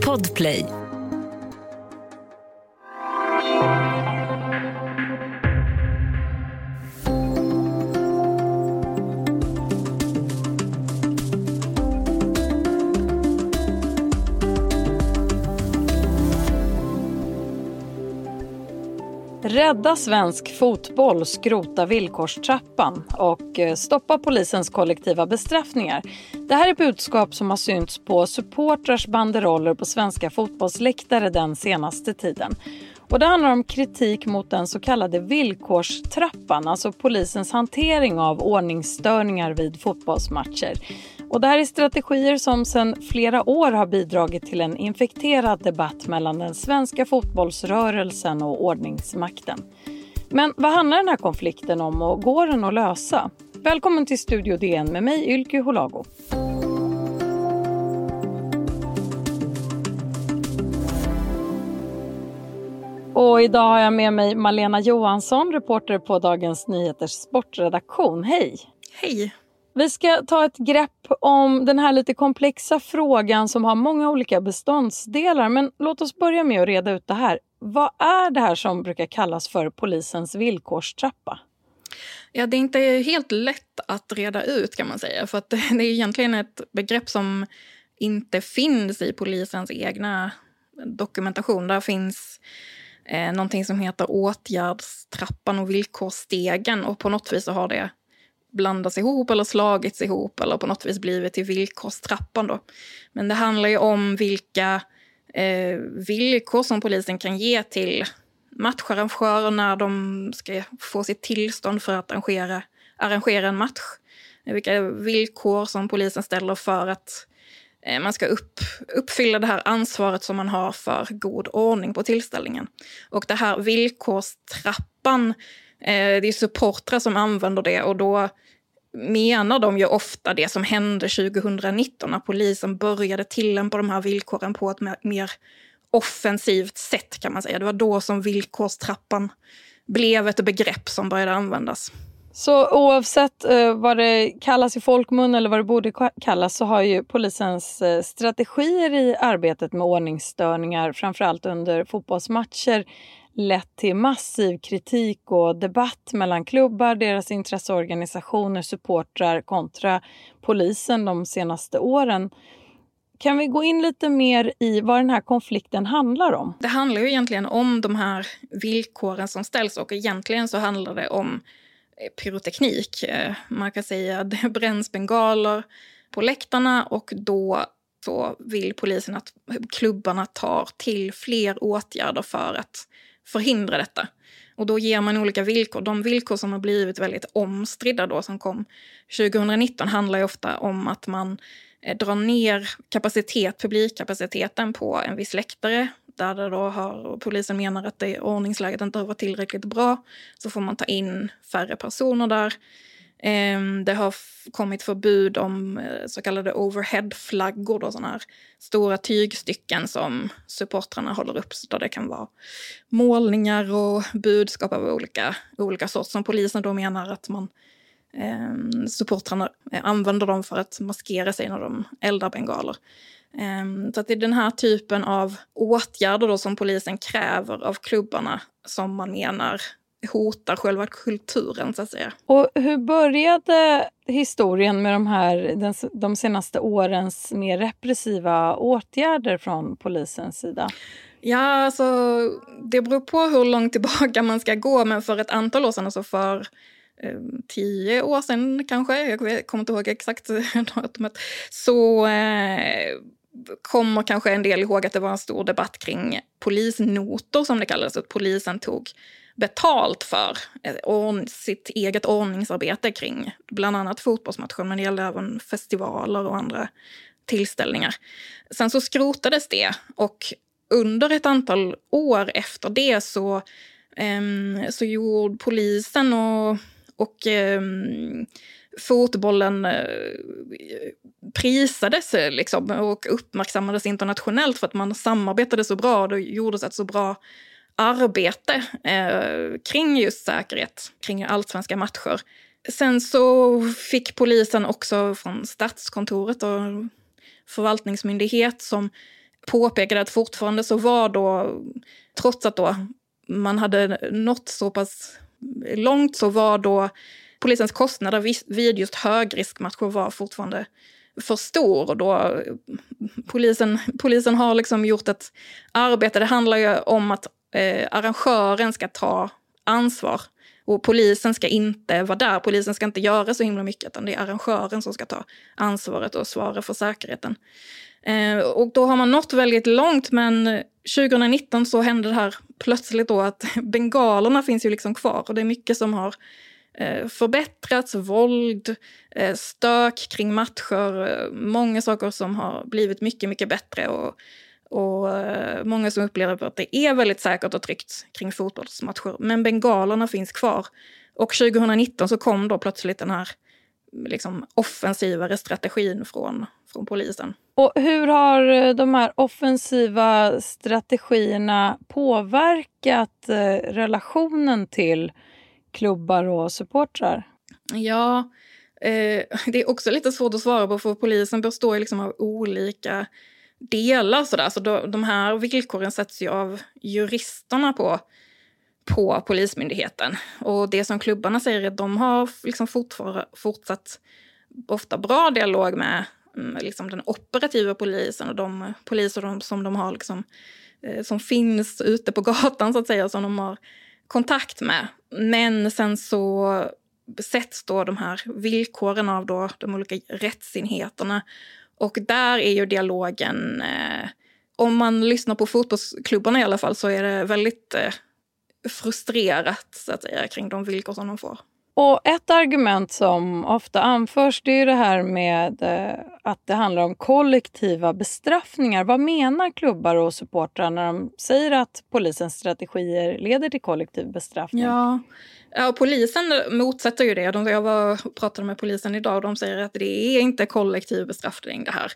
Podplay. Rädda svensk fotboll, skrota villkorstrappan och eh, stoppa polisens kollektiva bestraffningar. Det här är budskap som har synts på supportrars banderoller på svenska fotbollsläktare den senaste tiden. Och det handlar om kritik mot den så kallade villkorstrappan, alltså polisens hantering av ordningsstörningar vid fotbollsmatcher. Och det här är strategier som sedan flera år har bidragit till en infekterad debatt mellan den svenska fotbollsrörelsen och ordningsmakten. Men vad handlar den här konflikten om och går den att lösa? Välkommen till Studio DN med mig Ylke Holago. Och idag har jag med mig Malena Johansson, reporter på Dagens Nyheters sportredaktion. Hej! Hej! Vi ska ta ett grepp om den här lite komplexa frågan som har många olika beståndsdelar. Men låt oss börja med att reda ut det här. Vad är det här som brukar kallas för polisens villkorstrappa? Ja, det är inte helt lätt att reda ut kan man säga. För att det är egentligen ett begrepp som inte finns i polisens egna dokumentation. Där finns eh, någonting som heter åtgärdstrappan och villkorsstegen och på något vis så har det blandats ihop eller slagits ihop eller på något vis blivit till villkorstrappan. Då. Men det handlar ju om vilka eh, villkor som polisen kan ge till matcharrangörer när de ska få sitt tillstånd för att arrangera, arrangera en match. Vilka villkor som polisen ställer för att eh, man ska upp, uppfylla det här ansvaret som man har för god ordning på tillställningen. Och det här villkorstrappan, eh, Eh, det är supportrar som använder det och då menar de ju ofta det som hände 2019 när polisen började tillämpa de här villkoren på ett mer offensivt sätt kan man säga. Det var då som villkorstrappan blev ett begrepp som började användas. Så oavsett eh, vad det kallas i folkmun eller vad det borde kallas så har ju polisens eh, strategier i arbetet med ordningsstörningar, framförallt under fotbollsmatcher, lett till massiv kritik och debatt mellan klubbar, deras intresseorganisationer, supportrar kontra polisen de senaste åren. Kan vi gå in lite mer i vad den här konflikten handlar om? Det handlar ju egentligen om de här villkoren som ställs och egentligen så handlar det om eh, pyroteknik. Eh, man kan säga att det bränns bengaler på läktarna och då så vill polisen att klubbarna tar till fler åtgärder för att förhindra detta. Och då ger man olika villkor. De villkor som har blivit väldigt omstridda då som kom 2019 handlar ju ofta om att man eh, drar ner kapacitet, publikkapaciteten på en viss läktare där det då har, polisen menar att det, ordningsläget inte har varit tillräckligt bra. Så får man ta in färre personer där. Ehm, det har kommit förbud om eh, så kallade overheadflaggor, sådana här stora tygstycken som supportrarna håller upp, där det kan vara målningar och budskap av olika, olika sorts, som polisen då menar att man ehm, eh, supportrarna använder dem för att maskera sig när de eldar bengaler. Eh, så att det är den här typen av åtgärder då som polisen kräver av klubbarna som man menar hotar själva kulturen så att säga. Och hur började historien med de här de senaste årens mer repressiva åtgärder från polisens sida? Ja, alltså det beror på hur långt tillbaka man ska gå, men för ett antal år sedan, alltså för eh, tio år sedan kanske, jag kommer inte ihåg exakt datumet, så eh, kommer kanske en del ihåg att det var en stor debatt kring polisnotor som det kallades, att polisen tog betalt för eh, sitt eget ordningsarbete kring bland annat fotbollsmatchen, men det gällde även festivaler och andra tillställningar. Sen så skrotades det och under ett antal år efter det så, ehm, så gjorde polisen och, och ehm, fotbollen eh, prisades eh, liksom, och uppmärksammades internationellt för att man samarbetade så bra och det gjordes ett så bra arbete eh, kring just säkerhet, kring allsvenska matcher. Sen så fick polisen också från Statskontoret och förvaltningsmyndighet som påpekade att fortfarande så var då, trots att då man hade nått så pass långt så var då polisens kostnader vid just högriskmatcher var fortfarande för stor. Och då, eh, polisen, polisen har liksom gjort ett arbete, det handlar ju om att eh, arrangören ska ta ansvar. Och polisen ska inte vara där, polisen ska inte göra så himla mycket, utan det är arrangören som ska ta ansvaret och svara för säkerheten. Eh, och då har man nått väldigt långt, men 2019 så hände det här plötsligt då att bengalerna finns ju liksom kvar och det är mycket som har eh, förbättrats, våld, eh, stök kring matcher, eh, många saker som har blivit mycket, mycket bättre och, och eh, många som upplever att det är väldigt säkert och tryggt kring fotbollsmatcher. Men bengalerna finns kvar. Och 2019 så kom då plötsligt den här liksom, offensivare strategin från, från polisen. Och hur har eh, de här offensiva strategierna påverkat eh, relationen till klubbar och supportrar? Ja, eh, det är också lite svårt att svara på för polisen består liksom av olika delar. Sådär. Så de, de här villkoren sätts ju av juristerna på, på Polismyndigheten. Och det som klubbarna säger är att de har liksom fortsatt ofta bra dialog med mm, liksom den operativa polisen och de poliser som de har liksom, eh, som finns ute på gatan så att säga, som de har kontakt med. Men sen så sätts då de här villkoren av då de olika rättsenheterna. Och där är ju dialogen, eh, om man lyssnar på fotbollsklubbarna i alla fall, så är det väldigt eh, frustrerat så att säga, kring de villkor som de får. Och Ett argument som ofta anförs det är det här med eh, att det handlar om kollektiva bestraffningar. Vad menar klubbar och supportrar när de säger att polisens strategier leder till kollektiv bestraffning? Ja, ja polisen motsätter ju det. De, jag var, pratade med polisen idag och de säger att det är inte kollektiv bestraffning det här.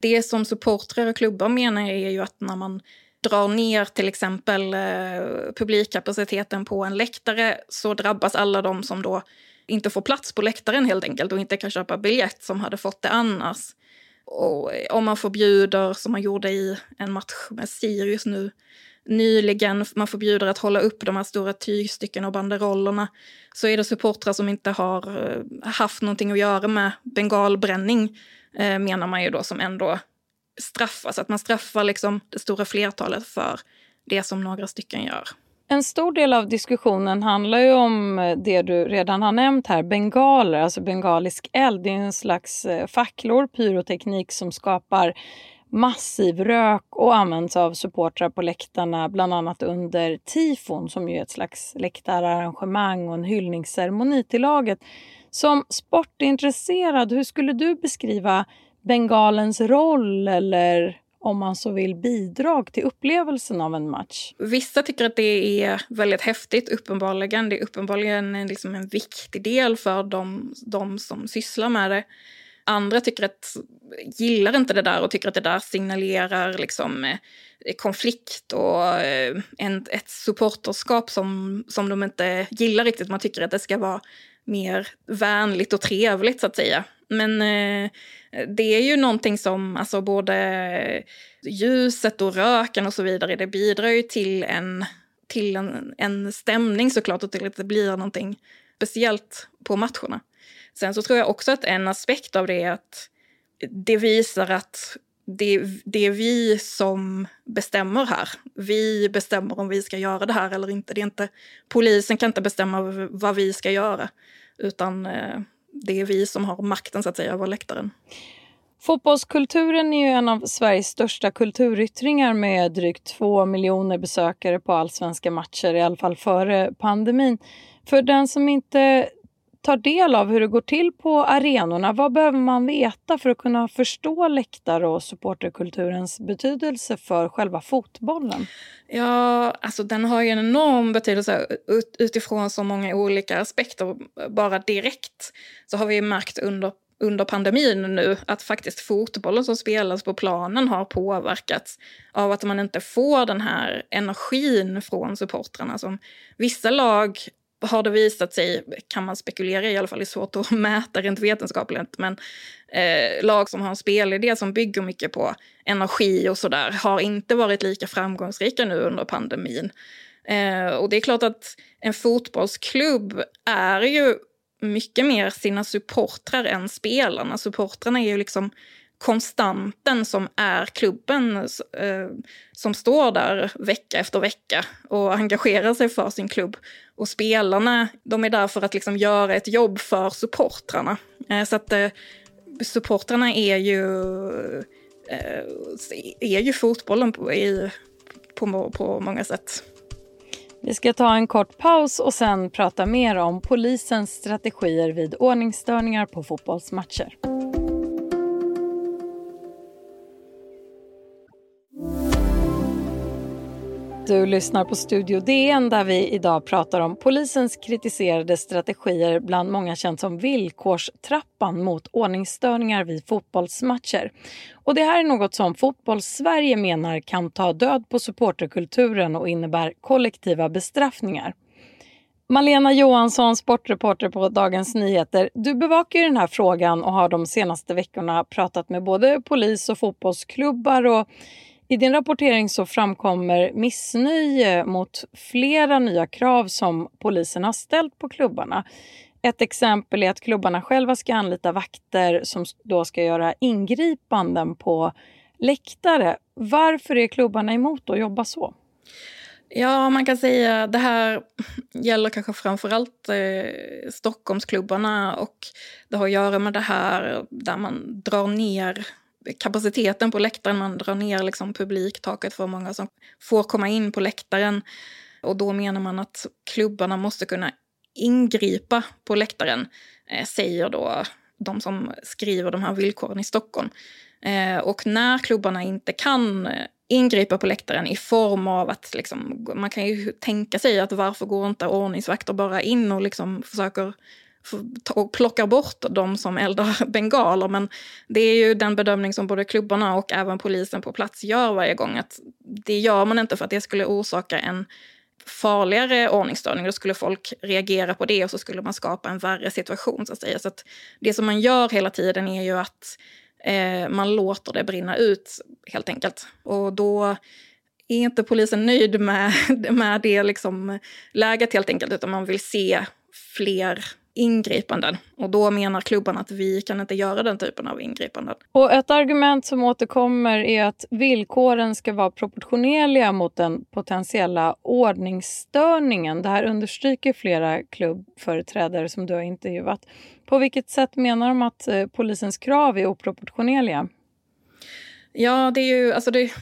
Det som supportrar och klubbar menar är ju att när man drar ner till exempel eh, publikkapaciteten på en läktare så drabbas alla de som då inte får plats på läktaren helt enkelt och inte kan köpa biljett som hade fått det annars. Och eh, om man förbjuder, som man gjorde i en match med Sirius nu nyligen, man förbjuder att hålla upp de här stora tygstycken och banderollerna, så är det supportrar som inte har eh, haft någonting att göra med bengalbränning, eh, menar man ju då, som ändå straffas. Alltså att man straffar liksom det stora flertalet för det som några stycken gör. En stor del av diskussionen handlar ju om det du redan har nämnt här, bengaler, alltså bengalisk eld. Det är en slags eh, facklor, pyroteknik som skapar massiv rök och används av supportrar på läktarna, bland annat under tifon som ju är ett slags läktararrangemang och en hyllningsceremoni till laget. Som sportintresserad, hur skulle du beskriva bengalens roll eller om man så vill bidrag till upplevelsen av en match. Vissa tycker att det är väldigt häftigt, uppenbarligen. Det är uppenbarligen liksom en viktig del för de, de som sysslar med det. Andra tycker att, gillar inte det där och tycker att det där signalerar liksom, eh, konflikt och eh, en, ett supporterskap som, som de inte gillar riktigt. Man tycker att det ska vara mer vänligt och trevligt så att säga. Men eh, det är ju någonting som, alltså både ljuset och röken och så vidare, det bidrar ju till en, till en, en stämning såklart och till att det blir någonting speciellt på matcherna. Sen så tror jag också att en aspekt av det är att det visar att det, det är vi som bestämmer här. Vi bestämmer om vi ska göra det här eller inte. Det är inte polisen kan inte bestämma vad vi ska göra, utan eh, det är vi som har makten så att säga över läktaren. Fotbollskulturen är ju en av Sveriges största kulturyttringar med drygt två miljoner besökare på allsvenska matcher, i alla fall före pandemin. För den som inte tar del av hur det går till på arenorna, vad behöver man veta för att kunna förstå läktar och supporterkulturens betydelse för själva fotbollen? Ja, alltså den har ju en enorm betydelse utifrån så många olika aspekter. Bara direkt så har vi märkt under under pandemin nu att faktiskt fotbollen som spelas på planen har påverkats av att man inte får den här energin från supportrarna. Som vissa lag har det visat sig, kan man spekulera i alla fall, det är svårt att mäta rent vetenskapligt, men eh, lag som har en spelidé som bygger mycket på energi och sådär har inte varit lika framgångsrika nu under pandemin. Eh, och det är klart att en fotbollsklubb är ju mycket mer sina supportrar än spelarna. Supportrarna är ju liksom konstanten som är klubben eh, som står där vecka efter vecka och engagerar sig för sin klubb. Och spelarna, de är där för att liksom göra ett jobb för supportrarna. Eh, så att eh, supportrarna är ju, eh, är ju fotbollen på, i, på, på många sätt. Vi ska ta en kort paus och sen prata mer om polisens strategier vid ordningsstörningar på fotbollsmatcher. Du lyssnar på Studio DN där vi idag pratar om polisens kritiserade strategier bland många känt som villkorstrappan mot ordningsstörningar vid fotbollsmatcher. Och det här är något som Fotbollssverige menar kan ta död på supporterkulturen och innebär kollektiva bestraffningar. Malena Johansson, sportreporter på Dagens Nyheter. Du bevakar den här frågan och har de senaste veckorna pratat med både polis och fotbollsklubbar och i din rapportering så framkommer missnöje mot flera nya krav som polisen har ställt på klubbarna. Ett exempel är att klubbarna själva ska anlita vakter som då ska göra ingripanden på läktare. Varför är klubbarna emot att jobba så? Ja, man kan säga att det här gäller kanske framförallt eh, Stockholmsklubbarna och det har att göra med det här där man drar ner kapaciteten på läktaren. Man drar ner liksom publiktaket för hur många som får komma in på läktaren. Och då menar man att klubbarna måste kunna ingripa på läktaren, eh, säger då de som skriver de här villkoren i Stockholm. Eh, och när klubbarna inte kan eh, ingripa på läktaren i form av att liksom, man kan ju tänka sig att varför går inte ordningsvakter bara in och liksom försöker och plockar bort de som eldar bengaler. Men det är ju den bedömning som både klubbarna och även polisen på plats gör varje gång. Att det gör man inte för att det skulle orsaka en farligare ordningsstörning. Då skulle folk reagera på det och så skulle man skapa en värre situation. Så att säga. Så att det som man gör hela tiden är ju att eh, man låter det brinna ut helt enkelt. Och då är inte polisen nöjd med, med det liksom läget helt enkelt, utan man vill se fler ingripanden. Och då menar klubban att vi kan inte göra den typen av ingripanden. Och ett argument som återkommer är att villkoren ska vara proportionerliga mot den potentiella ordningsstörningen. Det här understryker flera klubbföreträdare som du har intervjuat. På vilket sätt menar de att eh, polisens krav är oproportionerliga? Ja, det, är ju, alltså det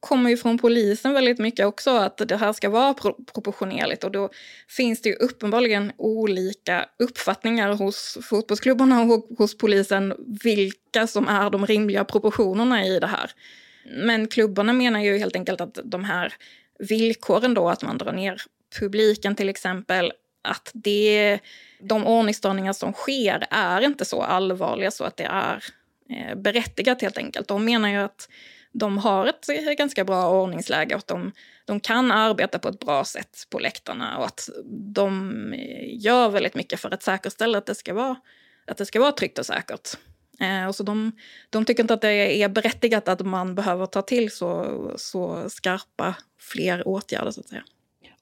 kommer ju från polisen väldigt mycket också att det här ska vara pro proportionerligt och då finns det ju uppenbarligen olika uppfattningar hos fotbollsklubbarna och hos polisen vilka som är de rimliga proportionerna i det här. Men klubbarna menar ju helt enkelt att de här villkoren då, att man drar ner publiken till exempel, att det, de ordningsstörningar som sker är inte så allvarliga så att det är Eh, berättigat helt enkelt. De menar ju att de har ett ganska bra ordningsläge och att de, de kan arbeta på ett bra sätt på läktarna och att de eh, gör väldigt mycket för att säkerställa att det ska vara, att det ska vara tryggt och säkert. Eh, och så de, de tycker inte att det är berättigat att man behöver ta till så, så skarpa fler åtgärder så att säga.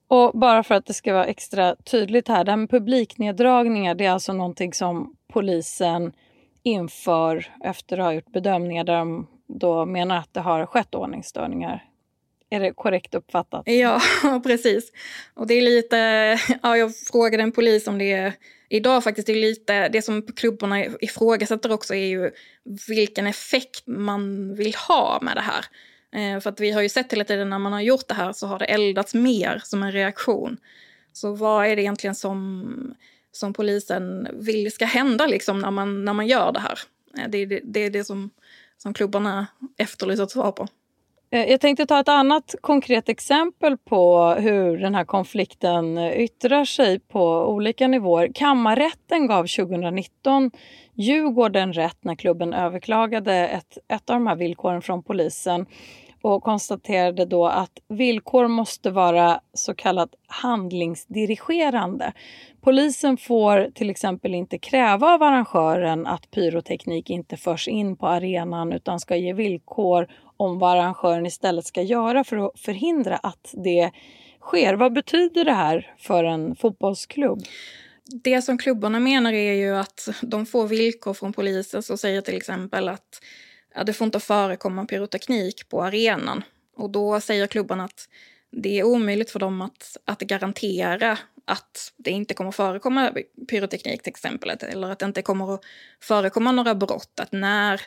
Och bara för att det ska vara extra tydligt här, det här med publikneddragningar det är alltså någonting som polisen inför, efter att ha gjort bedömningar där de då menar att det har skett ordningsstörningar. Är det korrekt uppfattat? Ja, precis. Och det är lite, ja, jag frågade en polis om det idag faktiskt. Det är lite, det som klubbarna ifrågasätter också är ju vilken effekt man vill ha med det här. Eh, för att vi har ju sett hela tiden när man har gjort det här så har det eldats mer som en reaktion. Så vad är det egentligen som som polisen vill ska hända liksom när, man, när man gör det här. Eh, det är det, det, är det som, som klubbarna efterlyser ett svar på. Eh, jag tänkte ta ett annat konkret exempel på hur den här konflikten eh, yttrar sig på olika nivåer. Kammarrätten gav 2019 Djurgården rätt när klubben överklagade ett, ett av de här villkoren från polisen och konstaterade då att villkor måste vara så kallat handlingsdirigerande. Polisen får till exempel inte kräva av arrangören att pyroteknik inte förs in på arenan utan ska ge villkor om vad arrangören istället ska göra för att förhindra att det sker. Vad betyder det här för en fotbollsklubb? Det som klubbarna menar är ju att de får villkor från polisen som säger till exempel att ja, det får inte förekomma pyroteknik på arenan. Och då säger klubbarna att det är omöjligt för dem att, att garantera att det inte kommer förekomma pyroteknik till exempel, eller att det inte kommer att förekomma några brott. Att när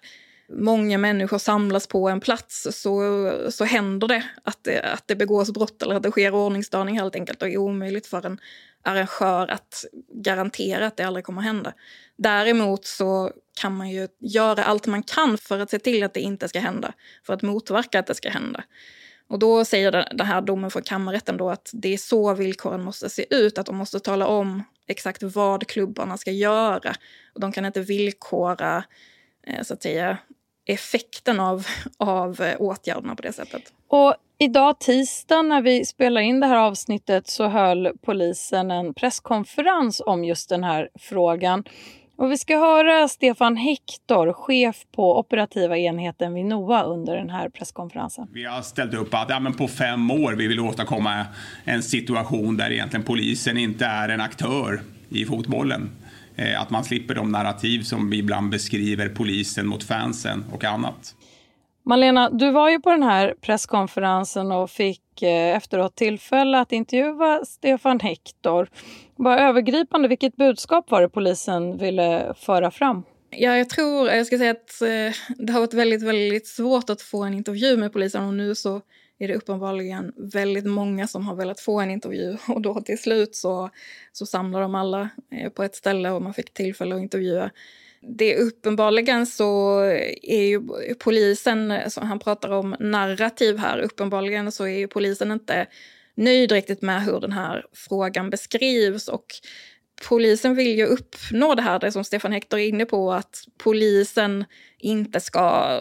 många människor samlas på en plats så, så händer det att, det att det begås brott eller att det sker ordningsstörning helt enkelt. Och det är omöjligt för en arrangör att garantera att det aldrig kommer hända. Däremot så kan man ju göra allt man kan för att se till att det inte ska hända. För att motverka att det ska hända. Och då säger den här domen från kammarrätten då att det är så villkoren måste se ut. Att de måste tala om exakt vad klubbarna ska göra. Och de kan inte villkora eh, så att säga effekten av, av eh, åtgärderna på det sättet. Och idag tisdag när vi spelar in det här avsnittet så höll polisen en presskonferens om just den här frågan. Och vi ska höra Stefan Hector, chef på operativa enheten vid NOA under den här presskonferensen. Vi har ställt upp att ja, men på fem år vi vill åstadkomma en situation där egentligen polisen inte är en aktör i fotbollen. Eh, att man slipper de narrativ som vi ibland beskriver polisen mot fansen och annat. Malena, du var ju på den här presskonferensen och fick eh, efteråt tillfälle att intervjua Stefan Hector. Bara övergripande, vilket budskap var det polisen ville föra fram? Ja, jag tror, jag ska säga att eh, det har varit väldigt, väldigt svårt att få en intervju med polisen och nu så är det uppenbarligen väldigt många som har velat få en intervju och då till slut så, så samlar de alla eh, på ett ställe och man fick tillfälle att intervjua. Det är uppenbarligen så är ju polisen, som han pratar om narrativ här, uppenbarligen så är ju polisen inte nöjd riktigt med hur den här frågan beskrivs och polisen vill ju uppnå det här, det som Stefan Hector är inne på, att polisen inte ska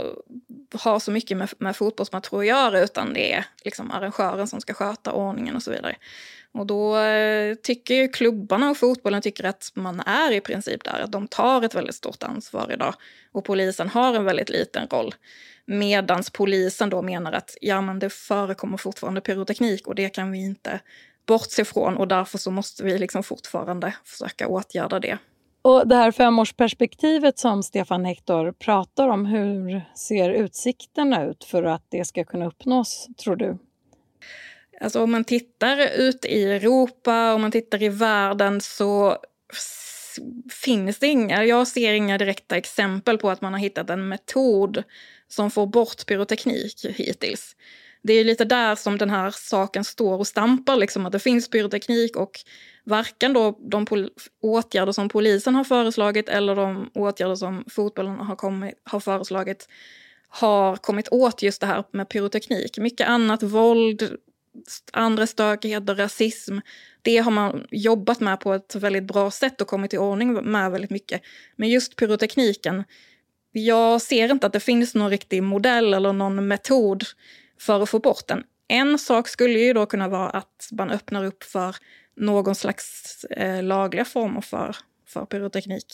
ha så mycket med, med fotbollsmatcher att göra, utan det är liksom arrangören som ska sköta ordningen och så vidare. Och då eh, tycker ju klubbarna och fotbollen tycker att man är i princip där, att de tar ett väldigt stort ansvar idag. Och polisen har en väldigt liten roll. Medans polisen då menar att ja, men det förekommer fortfarande pyroteknik och det kan vi inte bortse från och därför så måste vi liksom fortfarande försöka åtgärda det. Och det här femårsperspektivet som Stefan Hector pratar om, hur ser utsikterna ut för att det ska kunna uppnås, tror du? Alltså om man tittar ut i Europa, om man tittar i världen så finns det inga, jag ser inga direkta exempel på att man har hittat en metod som får bort pyroteknik hittills det är lite där som den här saken står och stampar, liksom, att det finns pyroteknik och varken då de åtgärder som polisen har föreslagit eller de åtgärder som fotbollen har, kommit, har föreslagit har kommit åt just det här med pyroteknik. Mycket annat, våld, andra stökigheter, rasism, det har man jobbat med på ett väldigt bra sätt och kommit i ordning med väldigt mycket. Men just pyrotekniken, jag ser inte att det finns någon riktig modell eller någon metod för att få bort den. En sak skulle ju då kunna vara att man öppnar upp för någon slags eh, lagliga former för, för pyroteknik.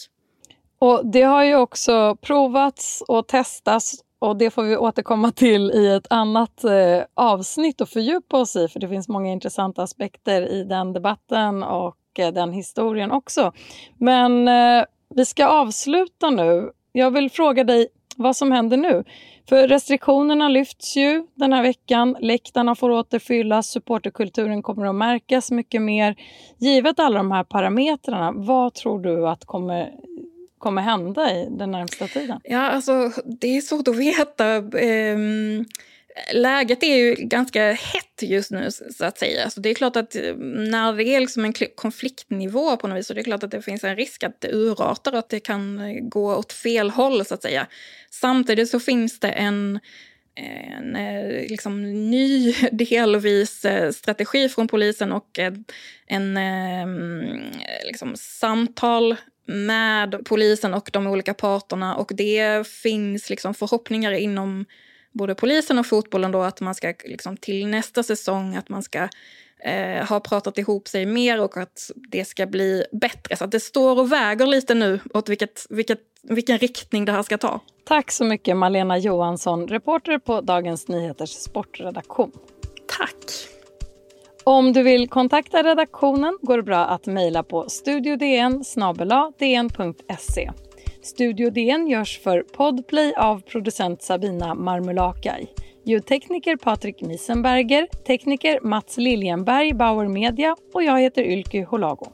Och det har ju också provats och testats och det får vi återkomma till i ett annat eh, avsnitt och fördjupa oss i för det finns många intressanta aspekter i den debatten och eh, den historien också. Men eh, vi ska avsluta nu. Jag vill fråga dig vad som händer nu. För restriktionerna lyfts ju den här veckan. Läktarna får återfyllas, supporterkulturen kommer att märkas mycket mer. Givet alla de här parametrarna, vad tror du att kommer kommer hända i den närmsta tiden? Ja, alltså det är svårt att veta. Um läget är ju ganska hett just nu så att säga. Så det är klart att eh, när det är liksom en konfliktnivå på något vis så det är klart att det finns en risk att det urartar och att det kan eh, gå åt fel håll så att säga. Samtidigt så finns det en en eh, liksom, ny delvis strategi från polisen och en, en liksom, samtal med polisen och de olika parterna och det finns liksom förhoppningar inom både polisen och fotbollen då att man ska liksom till nästa säsong att man ska eh, ha pratat ihop sig mer och att det ska bli bättre. Så att det står och väger lite nu åt vilket, vilket, vilken riktning det här ska ta. Tack så mycket Malena Johansson, reporter på Dagens Nyheters sportredaktion. Tack! Om du vill kontakta redaktionen går det bra att mejla på studiodn dn.se. Studio DN görs för Podplay av producent Sabina Marmulakai. Ljudtekniker Patrik Misenberger, tekniker Mats Liljenberg, Bauer Media och jag heter Ylke Holago.